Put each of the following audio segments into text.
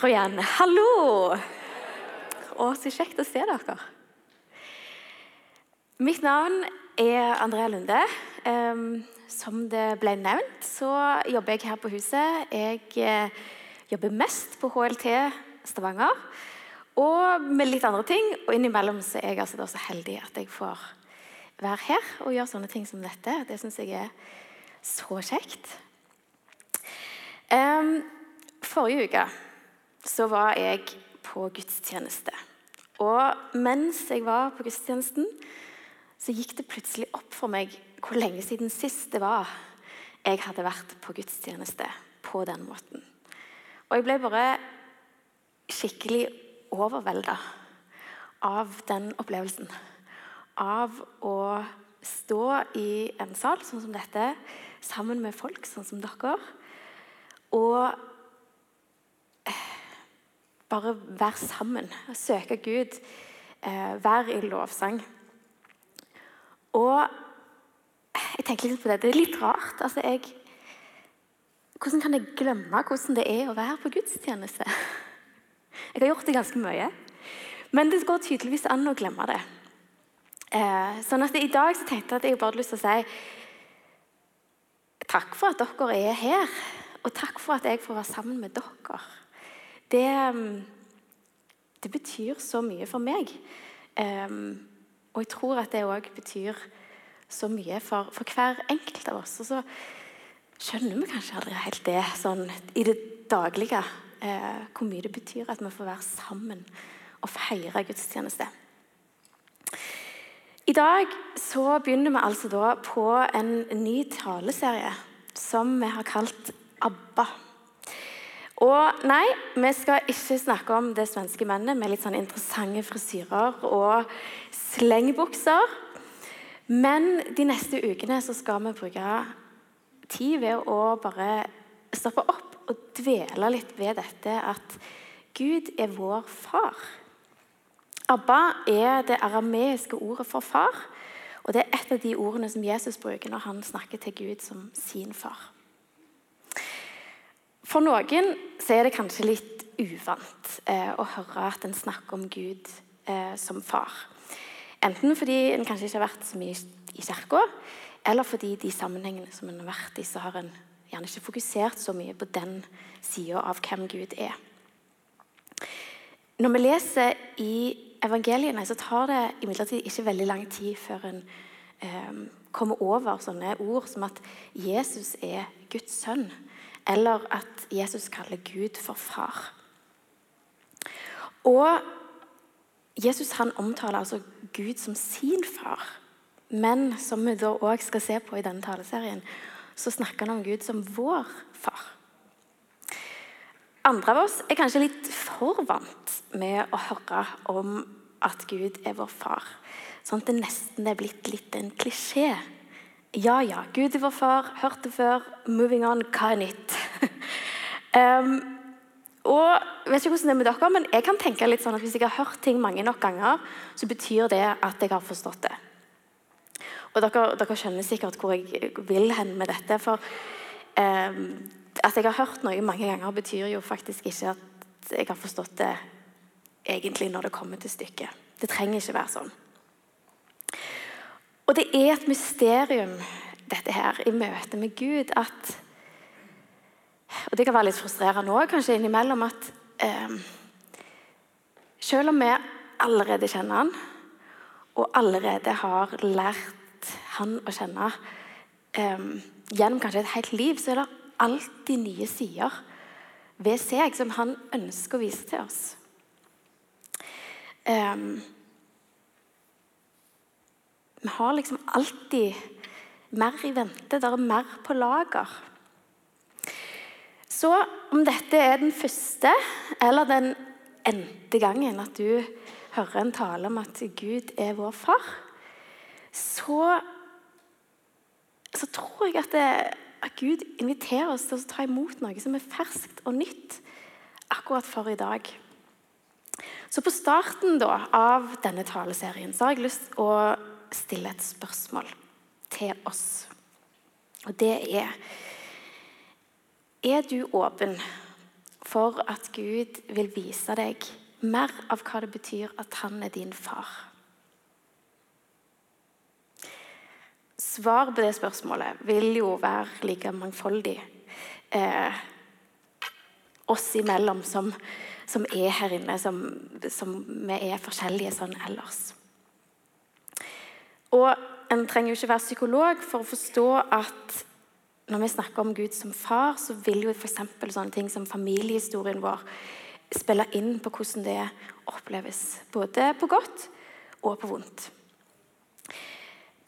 Prøv igjen. Hallo! Å, så kjekt å se dere. Mitt navn er Andrea Lunde. Som det ble nevnt, så jobber jeg her på huset. Jeg eh, jobber mest på HLT Stavanger. Og med litt andre ting. Og innimellom så er jeg altså så heldig at jeg får være her og gjøre sånne ting som dette. Det syns jeg er så kjekt. Um, forrige uke så var jeg på gudstjeneste. Og mens jeg var på gudstjenesten, så gikk det plutselig opp for meg hvor lenge siden sist det var jeg hadde vært på gudstjeneste på den måten. Og jeg ble bare skikkelig overvelda av den opplevelsen. Av å stå i en sal sånn som dette, sammen med folk sånn som dere, og bare være sammen, søke Gud, eh, være i lovsang. Og jeg tenker litt på det. Det er litt rart. Altså, jeg, hvordan kan jeg glemme hvordan det er å være på gudstjeneste? Jeg har gjort det ganske mye. Men det går tydeligvis an å glemme det. Eh, sånn at I dag så tenkte jeg at jeg bare hadde lyst til å si takk for at dere er her. Og takk for at jeg får være sammen med dere. Det, det betyr så mye for meg. Um, og jeg tror at det òg betyr så mye for, for, hver enkelt av oss. Og så skjønner vi kanskje aldri helt det sånn i det daglige. Eh, hvor mye det betyr at vi får være sammen og feire gudstjeneste. I dag så begynner vi altså da på en ny taleserie som vi har kalt ABBA. Og nei, vi skal ikke snakke om det svenske mennet med litt sånn interessante frisyrer og slengbukser. Men de neste ukene så skal vi bruke tid ved å bare stoppe opp og dvele litt ved dette at Gud er vår far. Abba er det arameiske ordet for far. Og det er et av de ordene som Jesus bruker når han snakker til Gud som sin far. For noen er det kanskje litt uvant eh, å høre at en snakker om Gud eh, som far. Enten fordi en kanskje ikke har vært så mye i kirka, eller fordi de sammenhengene som en har vært i, så har en gjerne ikke fokusert så mye på den sida av hvem Gud er. Når vi leser i evangeliene, så tar det imidlertid ikke veldig lang tid før en eh, kommer over sånne ord som at Jesus er Guds sønn, eller at Jesus kaller Gud for far. Og Jesus han omtaler altså Gud som sin far. Men som vi da òg skal se på i denne taleserien, så snakker han om Gud som vår far. Andre av oss er kanskje litt for vant med å høre om at Gud er vår far. Sånn at det nesten er blitt litt en klisjé. Ja, ja, Gud er vår far. Hørt det før. Moving on. Hva er nytt? um, og jeg vet ikke hvordan det er med dere, men jeg kan tenke litt sånn at Hvis jeg har hørt ting mange nok ganger, så betyr det at jeg har forstått det. Og Dere, dere skjønner sikkert hvor jeg vil hen med dette. For eh, at jeg har hørt noe mange ganger, betyr jo faktisk ikke at jeg har forstått det egentlig når det kommer til stykket. Det trenger ikke være sånn. Og det er et mysterium, dette her, i møte med Gud, at og det kan være litt frustrerende òg, kanskje innimellom, at eh, selv om vi allerede kjenner han, og allerede har lært han å kjenne eh, gjennom kanskje et helt liv, så er det alltid nye sider ved seg som han ønsker å vise til oss. Eh, vi har liksom alltid mer i vente. Det er mer på lager. Så om dette er den første eller den endte gangen at du hører en tale om at Gud er vår far, så, så tror jeg at, det, at, Gud inviterer oss til å ta imot noe som er ferskt og nytt akkurat for i dag. Så på starten da, av denne taleserien så har jeg lyst til å stille et spørsmål til oss. Og det er Er du åpen for at Gud vil vise deg mer av hva det betyr at han er din far? Svar på det spørsmålet vil jo være like mangfoldig eh, oss imellom som, som, er her inne, som, som vi er forskjellige sånn ellers. Og En trenger jo ikke være psykolog for å forstå at når vi snakker om Gud som far, så vil jo f.eks. sånne ting som familiehistorien vår spille inn på hvordan det oppleves. Både på godt og på vondt.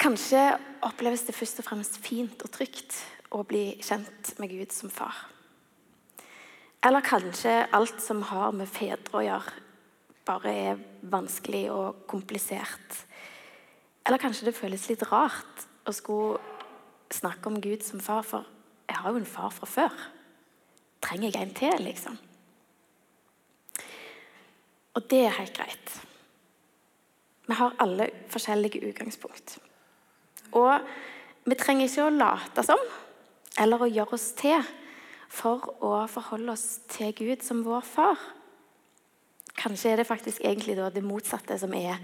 Kanskje oppleves det først og fremst fint og trygt å bli kjent med Gud som far. Eller kanskje alt som har med fedre å gjøre, bare er vanskelig og komplisert. Eller kanskje det føles litt rart å skulle snakke om Gud som far, for jeg har jo en far fra før. Trenger jeg en til, liksom? Og det er helt greit. Vi har alle forskjellige utgangspunkt. Og vi trenger ikke å late som eller å gjøre oss til for å forholde oss til Gud som vår far. Kanskje er det faktisk egentlig det motsatte som er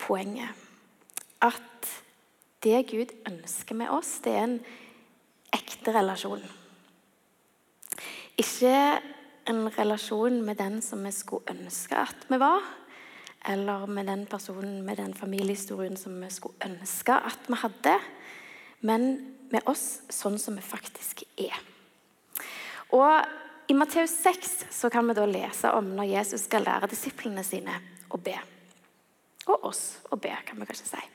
poenget. At det Gud ønsker med oss, det er en ekte relasjon. Ikke en relasjon med den som vi skulle ønske at vi var, eller med den personen med den familiehistorien som vi skulle ønske at vi hadde, men med oss sånn som vi faktisk er. Og I Matteus 6 så kan vi da lese om når Jesus skal lære disiplene sine å be. Og oss å be, kan vi kanskje si.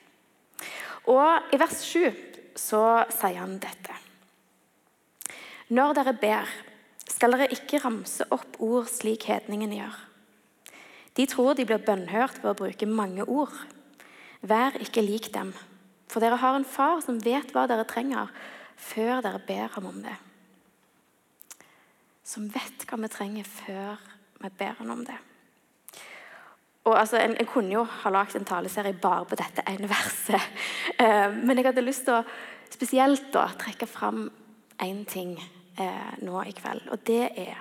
Og I vers 7 så sier han dette. Når dere ber, skal dere ikke ramse opp ord slik hedningene gjør. De tror de blir bønnhørt ved å bruke mange ord. Vær ikke lik dem, for dere har en far som vet hva dere trenger, før dere ber ham om det. Som vet hva vi trenger før vi ber ham om det. Og altså, en, en, kunne jo ha lagd en taleserie bare på dette ene verset. Eh, men jeg hadde lyst til å spesielt da, trekke fram én ting eh, nå i kveld. Og det er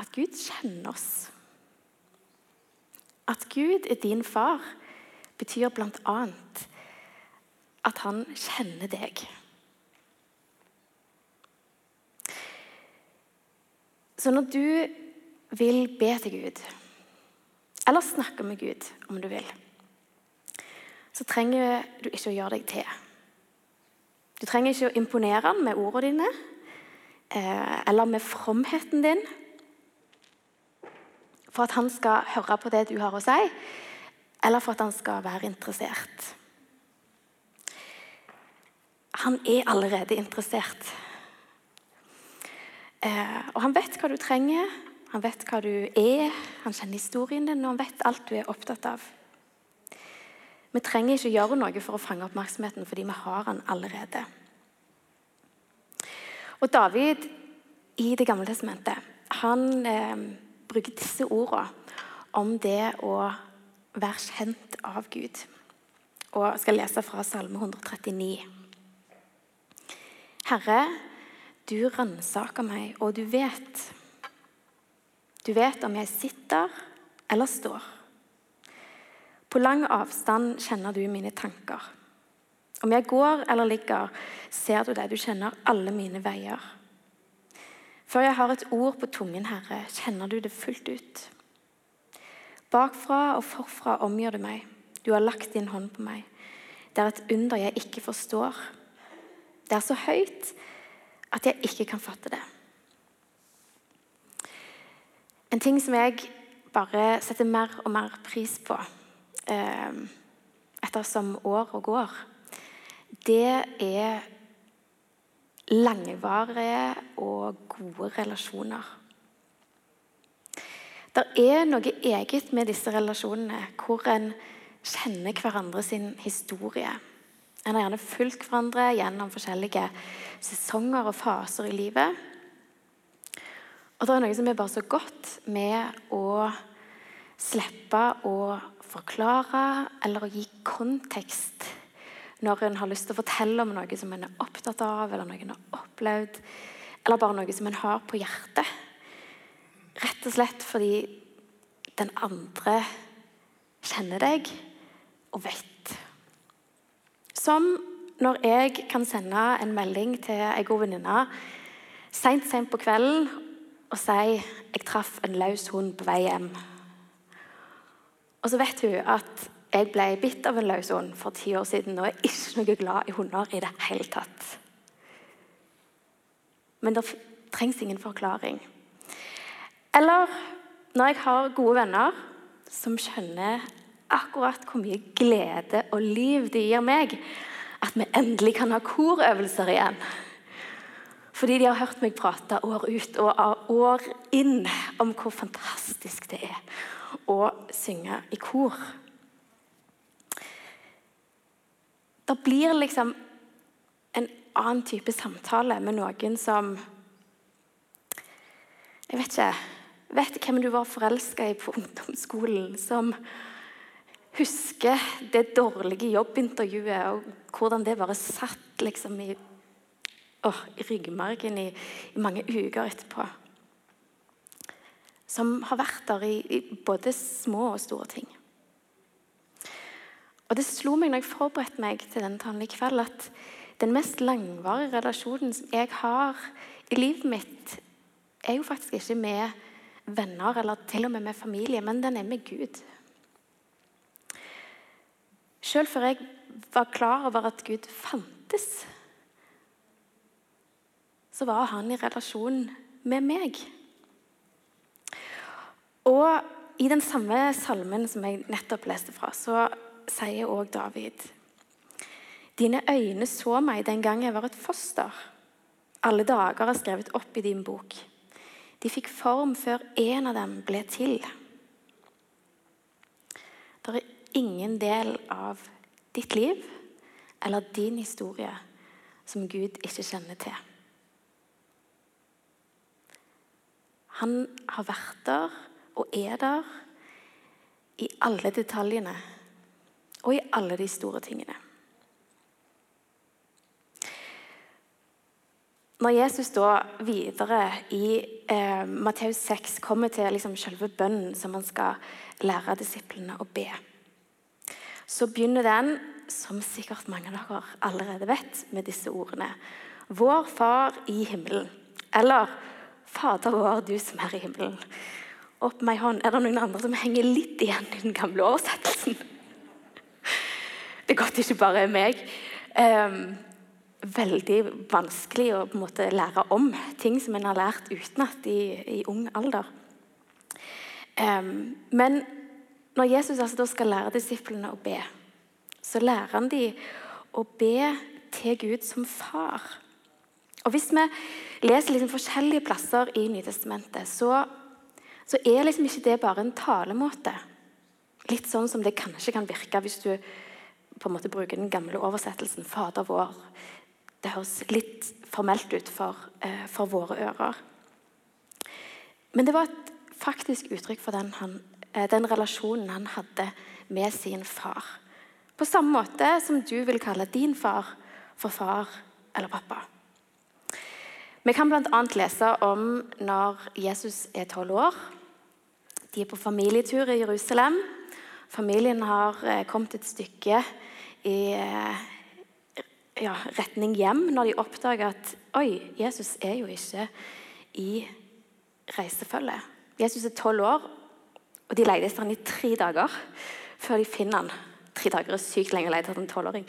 at Gud kjenner oss. At Gud er din far, betyr bl.a. at han kjenner deg. Så når du vil be til Gud eller snakke med Gud om du vil, så trenger du ikke å gjøre deg til. Du trenger ikke å imponere ham med ordene dine eh, eller med fromheten din for at han skal høre på det du har å si, eller for at han skal være interessert. Han er allerede interessert. Eh, og han vet hva du trenger, han vet hva du er, han kjenner historien din, og han vet alt du er opptatt av. Vi trenger ikke gjøre noe for å fange oppmerksomheten, fordi vi har han allerede. Og David i Det gamle testamentet han eh, bruker disse ordene om det å være kjent av Gud. Og skal lese fra Salme 139. Herre, du ransaker meg, og du vet du vet om jeg sitter eller står. På lang avstand kjenner du mine tanker. Om jeg går eller ligger, ser du det. Du kjenner alle mine veier. Før jeg har et ord på tungen, Herre, kjenner du det fullt ut. Bakfra og forfra omgjør du meg. Du har lagt din hånd på meg. Det er et under jeg ikke forstår. Det er så høyt at jeg ikke kan fatte det. En ting som jeg bare setter mer og mer pris på eh, ettersom år og går, det er langvarige og gode relasjoner. Det er noe eget med disse relasjonene hvor en kjenner hverandre sin historie. En har gjerne fulgt hverandre gjennom forskjellige sesonger og faser i livet. Og det er noe som er bare så godt med å slippe å forklare eller å gi kontekst når en har lyst til å fortelle om noe som en er opptatt av, eller noe en har opplevd, eller bare noe som en har på hjertet. Rett og slett fordi den andre kjenner deg og vet. Som når jeg kan sende en melding til ei god venninne seint, seint på kvelden og si jeg traff en løs hund på vei hjem. Og så vet hun at jeg ble bitt av en løs hund for ti år siden og er ikke noe glad i hunder i det hele tatt. Men det trengs ingen forklaring. Eller når jeg har gode venner som skjønner akkurat hvor mye glede og liv det gir meg at vi endelig kan ha korøvelser igjen. Fordi de har hørt meg prate år ut og år inn om hvor fantastisk det er å synge i kor. Det blir liksom en annen type samtale med noen som Jeg vet ikke Vet hvem du var forelska i på ungdomsskolen, som husker det dårlige jobbintervjuet og hvordan det bare satt liksom i, oh, i ryggmargen i, i, mange uker etterpå. Som har vært der i, i både små og store ting. Og Det slo meg når jeg forberedte meg til denne talen i kveld, at den mest langvarige relasjonen som jeg har i livet mitt, er jo faktisk ikke med venner eller til og med med familie, men den er med Gud. Selv før jeg var klar over at Gud fantes, så var han i relasjon med meg. Og i den samme salmen som jeg nettopp leste fra, så sier òg David Dine øyne så meg den gang jeg var et foster. Alle dager er skrevet opp i din bok. De fikk form før en av dem ble til. Det er ingen del av ditt liv eller din historie som Gud ikke kjenner til. Han har vært der og er der i alle detaljene og i alle de store tingene. Når Jesus da videre i eh, Matteus 6 kommer til liksom selve bønnen som han skal lære disiplene å be, så begynner den, som sikkert mange av dere allerede vet, med disse ordene. Vår Far i himmelen. Eller Fader vår, du som er i himmelen. Opp med ei hånd. Er det noen andre som henger litt igjen i den gamle oversettelsen? Det er godt ikke bare er meg. Um, veldig vanskelig å på en måte lære om ting som en har lært utenat i, i ung alder. Um, men når Jesus altså skal lære disiplene å be, så lærer han dem å be til Gud som far. Og Hvis vi leser liksom forskjellige plasser i Nytestamentet, så, så er liksom ikke det bare en talemåte. Litt sånn som det kanskje kan virke hvis du på en måte bruker den gamle oversettelsen 'Fader vår'. Det høres litt formelt ut for, eh, for våre ører. Men det var et faktisk uttrykk for den han Eh, den relasjonen han hadde med sin far. På samme måte som du vil kalle din far for far eller pappa. Vi kan bl.a. lese om når Jesus er tolv år. De er på familietur i Jerusalem. Familien har eh, kommet et stykke i eh, ja, retning hjem når de oppdager at oi, Jesus er jo ikke i reisefølge. Jesus er tolv år, og De leter etter han i tre dager før de finner han. Tre dager er sykt lenge å lete etter en tolvåring.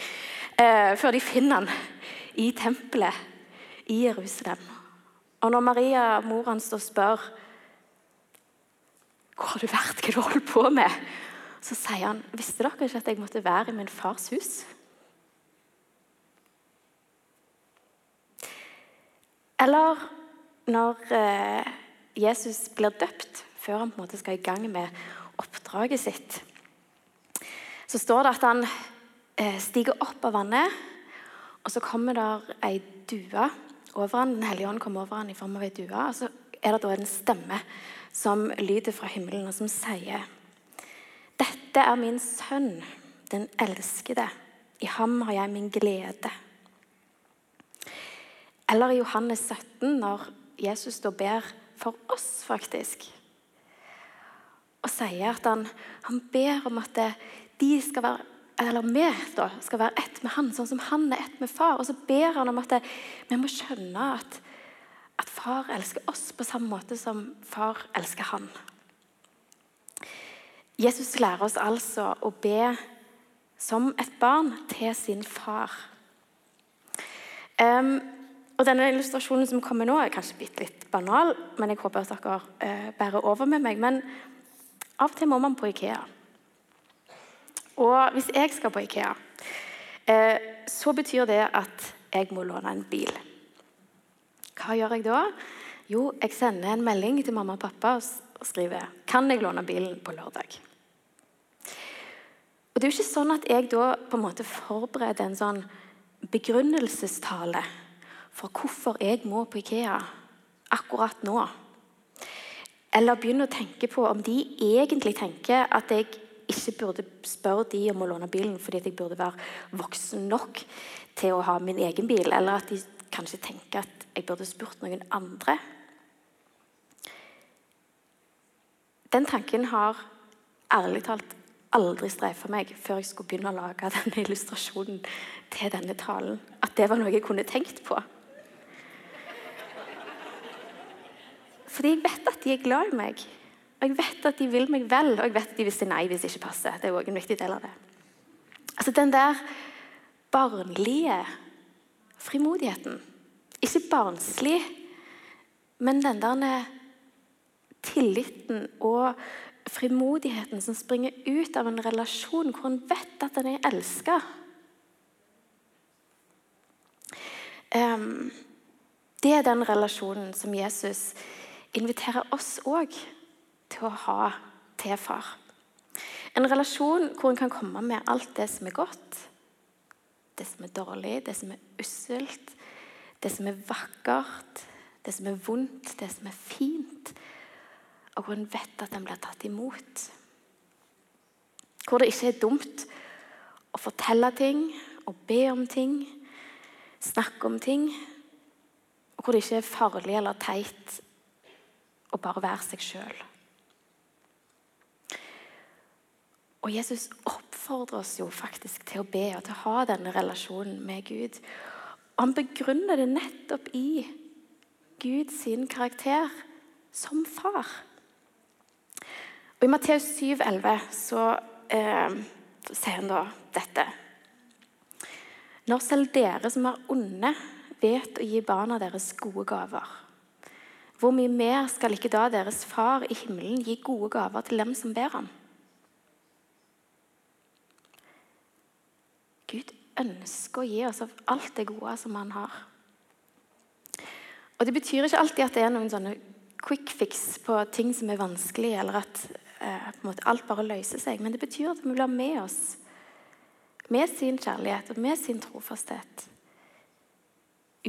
Eh, før de finner han i tempelet i Jerusalem. Og når Maria, mor hans, spør hvor har du vært, hva du holder på med, så sier han visste dere ikke at jeg måtte være i min fars hus? Eller når eh, Jesus blir døpt før han på en måte skal i gang med oppdraget sitt. Så står det at han eh, stiger opp av vannet, og så kommer der ei due over han, Den hellige ånd kommer over han i form av ei due. Og så er det da en stemme som lyder fra himmelen, og som sier Dette er min sønn, den elskede. I ham har jeg min glede. Eller i Johannes 17, når Jesus da ber for oss, faktisk. Og sier at han, han ber om at de skal være eller vi da, skal være ett med han, sånn som han er ett med far. Og så ber han om at det, vi må skjønne at, at far elsker oss på samme måte som far elsker han. Jesus lærer oss altså å be som et barn til sin far. Um, og Denne illustrasjonen som kommer nå, er kanskje bitte litt banal, men jeg håper at dere uh, bærer over med meg. Men av og til må man på Ikea. Og hvis jeg skal på Ikea, uh, så betyr det at jeg må låne en bil. Hva gjør jeg da? Jo, jeg sender en melding til mamma og pappa og skriver kan jeg låne bilen på lørdag. Og Det er jo ikke sånn at jeg da på en måte forbereder en sånn begrunnelsestale for hvorfor jeg må på Ikea akkurat nå. Eller begynner å tenke på om de egentlig tenker at jeg ikke burde spørre de om å låne bilen fordi at jeg burde være voksen nok til å ha min egen bil, eller at de kanskje tenker at jeg burde spurt noen andre. Den tanken har ærlig talt aldri streifa meg før jeg skulle begynne å lage denne illustrasjonen til denne talen. At det var noe jeg kunne tenkt på. Fordi jeg vet at de er glad i meg. Og jeg vet at de vil meg vel, og jeg vet at de vil si nei hvis det ikke passer. Det er også en viktig del av det. Altså Den der barnlige frimodigheten. Ikke barnslig, men den der tilliten og frimodigheten som springer ut av en relasjon hvor en vet at en er elska. Um, det er den relasjonen som Jesus inviterer oss òg til å ha til far. En relasjon hvor en kan komme med alt det som er godt, det som er dårlig, det som er usselt, det som er vakkert, det som er vondt, det som er fint og hvor en vet at en blir tatt imot. Hvor det ikke er dumt å fortelle ting og be om ting, snakke om ting. Og hvor det ikke er farlig eller teit å bare være seg sjøl. Og Jesus oppfordrer oss jo faktisk til å be og til å ha denne relasjonen med Gud. Og han begrunner det nettopp i Guds karakter som far. Og I Matteus 7,11 så eh, sier han da dette. Når selv dere som er onde, vet å gi barna deres gode gaver, hvor mye mer skal ikke da deres far i himmelen gi gode gaver til dem som ber ham? Gud ønsker å gi oss av alt det gode som han har. Og Det betyr ikke alltid at det er noen sånne quick fix på ting som er vanskelig, eller at eh, alt bare løser seg. Men det betyr at vi blir med oss med sin kjærlighet og med sin trofasthet.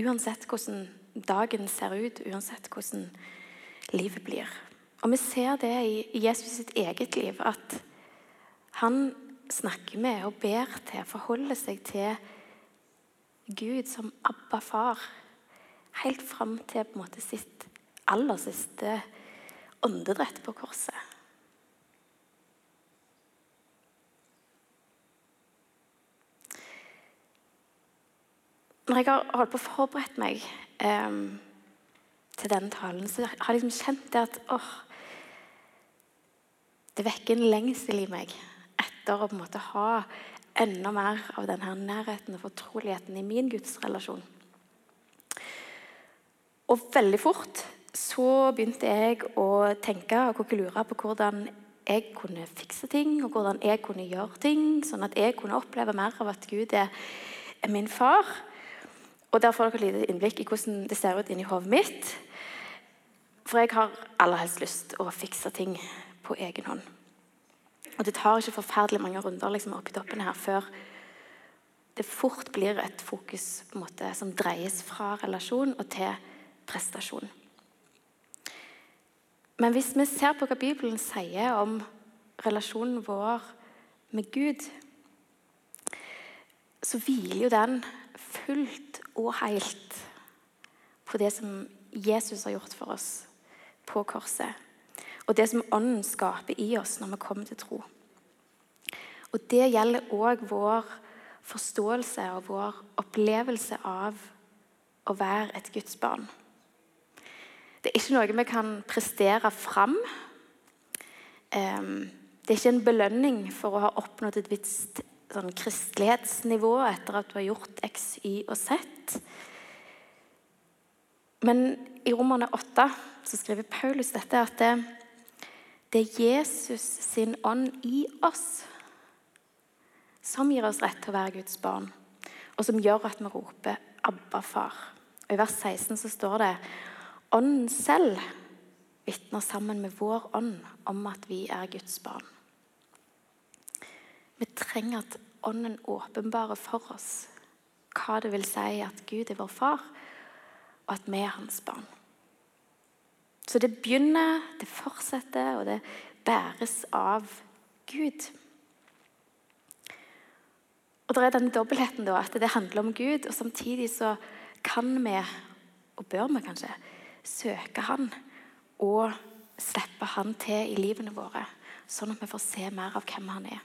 Uansett hvordan dagen ser ut, uansett hvordan livet blir. Og Vi ser det i Jesus sitt eget liv, at han snakker med og ber til, forholder seg til Gud som Abba far, helt fram til på en måte sitt aller siste åndedrett på korset. Når jeg har holdt på å forberede meg eh, til denne talen, så har jeg liksom kjent det at åh, Det vekker en lengsel i meg etter å på en måte ha enda mer av denne nærheten og fortroligheten i min gudsrelasjon. Og veldig fort så begynte jeg å tenke og kokkelure på hvordan jeg kunne fikse ting, og hvordan jeg kunne gjøre ting, sånn at jeg kunne oppleve mer av at Gud er min far. Og Der får dere et lite innblikk i hvordan det ser ut inni hodet mitt. For jeg har aller helst lyst å fikse ting på egen hånd. Og det tar ikke forferdelig mange runder liksom, oppi toppen her før det fort blir et fokus måte, som dreies fra relasjon og til prestasjon. Men hvis vi ser på hva Bibelen sier om relasjonen vår med Gud, så hviler jo den fullt og helt på det som Jesus har gjort for oss på korset. Og det som Ånden skaper i oss når vi kommer til tro. Og det gjelder òg vår forståelse og vår opplevelse av å være et Guds barn. Det er ikke noe vi kan prestere fram. Det er ikke en belønning for å ha oppnådd et visst sånn, kristelighetsnivå etter at du har gjort X, Y og Z. Men i Romerne 8 så skriver Paulus dette at det, det er Jesus sin ånd i oss som gir oss rett til å være Guds barn, og som gjør at vi roper 'Abba, far'. Og I vers 16 så står det Ånden selv vitner sammen med vår ånd om at vi er Guds barn. Vi trenger at Ånden åpenbarer for oss hva det vil si at Gud er vår far, og at vi er hans barn. Så det begynner, det fortsetter, og det bæres av Gud. Og det er denne dobbeltheten da, at det handler om Gud, og samtidig så kan vi, og bør vi kanskje, søke Han og slippe Han til i livene våre, sånn at vi får se mer av hvem Han er.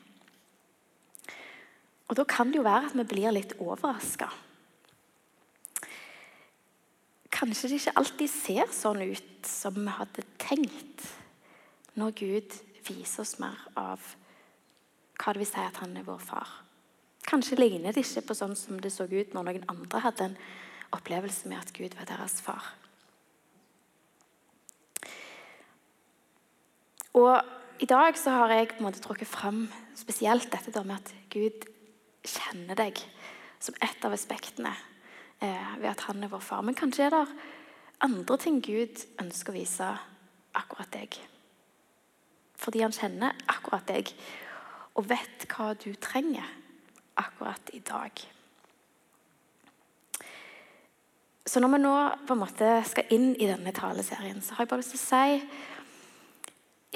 Og Da kan det jo være at vi blir litt overraska. Kanskje det ikke alltid ser sånn ut som vi hadde tenkt, når Gud viser oss mer av hva det vil si at han er vår far. Kanskje ligner det ikke på sånn som det så ut når noen andre hadde en opplevelse med at Gud var deres far. Og I dag så har jeg på en måte trukket fram spesielt dette med at Gud kjenner deg som et av aspektene eh, ved at han er vår far. Men kanskje er det andre ting Gud ønsker å vise akkurat deg. Fordi han kjenner akkurat deg og vet hva du trenger akkurat i dag. Så når vi nå på en måte skal inn i denne taleserien, så har jeg bare lyst til å si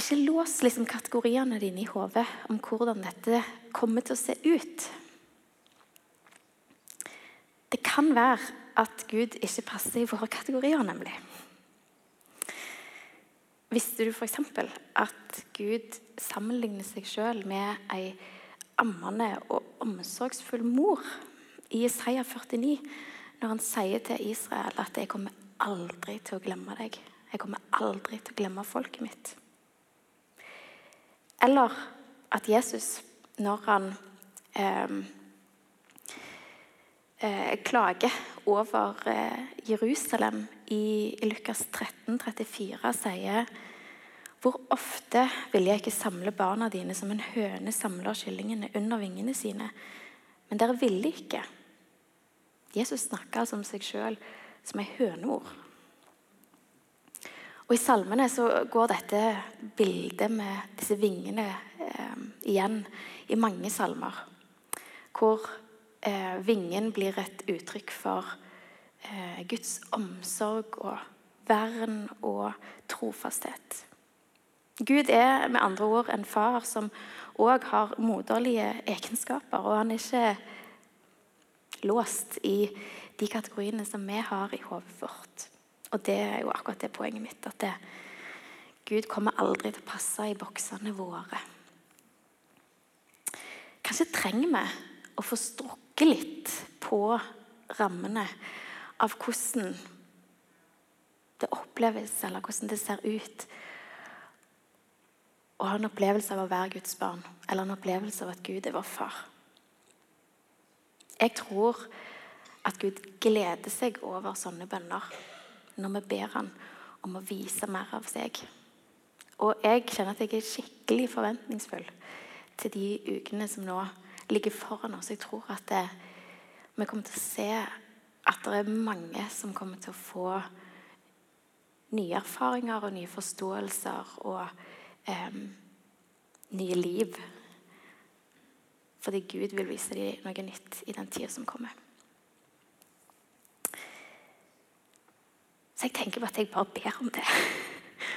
Ikke lås liksom kategoriene dine i hodet om hvordan dette kommer til å se ut. Det kan være at Gud ikke passer i våre kategorier, nemlig. Visste du f.eks. at Gud sammenligner seg sjøl med ei ammende og omsorgsfull mor i Isaiah 49 når han sier til Israel at 'jeg kommer aldri til å glemme deg'. 'Jeg kommer aldri til å glemme folket mitt'. Eller at Jesus, når han eh, eh, klager over eh, Jerusalem i, Lukas 13, 34, sier hvor ofte vil jeg ikke samle barna dine som en høne samler kyllingene under vingene sine? Men dere ville ikke. Jesus snakka altså om seg sjøl som ei hønemor. Og I salmene så går dette bildet med disse vingene eh, igjen i mange salmer. Hvor eh, vingen blir et uttrykk for eh, Guds omsorg og vern og trofasthet. Gud er med andre ord en far som òg har moderlige egenskaper. Og han er ikke låst i de kategoriene som vi har i hodet vårt. Og det er jo akkurat det poenget mitt. At det, Gud kommer aldri til å passe i boksene våre. Kanskje trenger vi å få strukket litt på rammene av hvordan det oppleves, eller hvordan det ser ut å ha en opplevelse av å være Guds barn, eller en opplevelse av at Gud er vår far. Jeg tror at Gud gleder seg over sånne bønner når vi ber Han om å vise mer av seg. Og jeg kjenner at jeg er skikkelig forventningsfull til de ukene som nå ligger foran oss. Jeg tror at det, vi kommer til å se at det er mange som kommer til å få nye erfaringer og nye forståelser. og eh, nye liv. Fordi Gud vil vise dem noe nytt i den tida som kommer. Så jeg tenker på at jeg bare ber om det.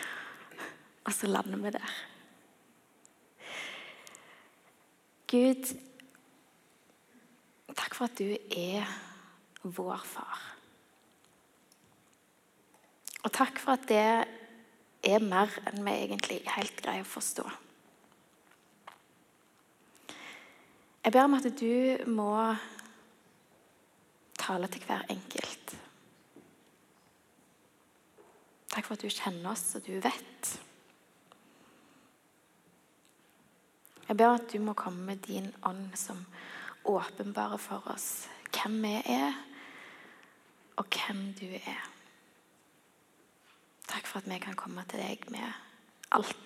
Og så lander vi der. Gud, takk for at du er vår far. Og takk for at det er mer enn vi egentlig helt greier å forstå. Jeg ber om at du må tale til hver enkelt. Takk for at du kjenner oss, og du vet. Jeg ber at du må komme med din ånd som åpenbarer for oss hvem vi er, og hvem du er. Takk for at vi kan komme til deg med alt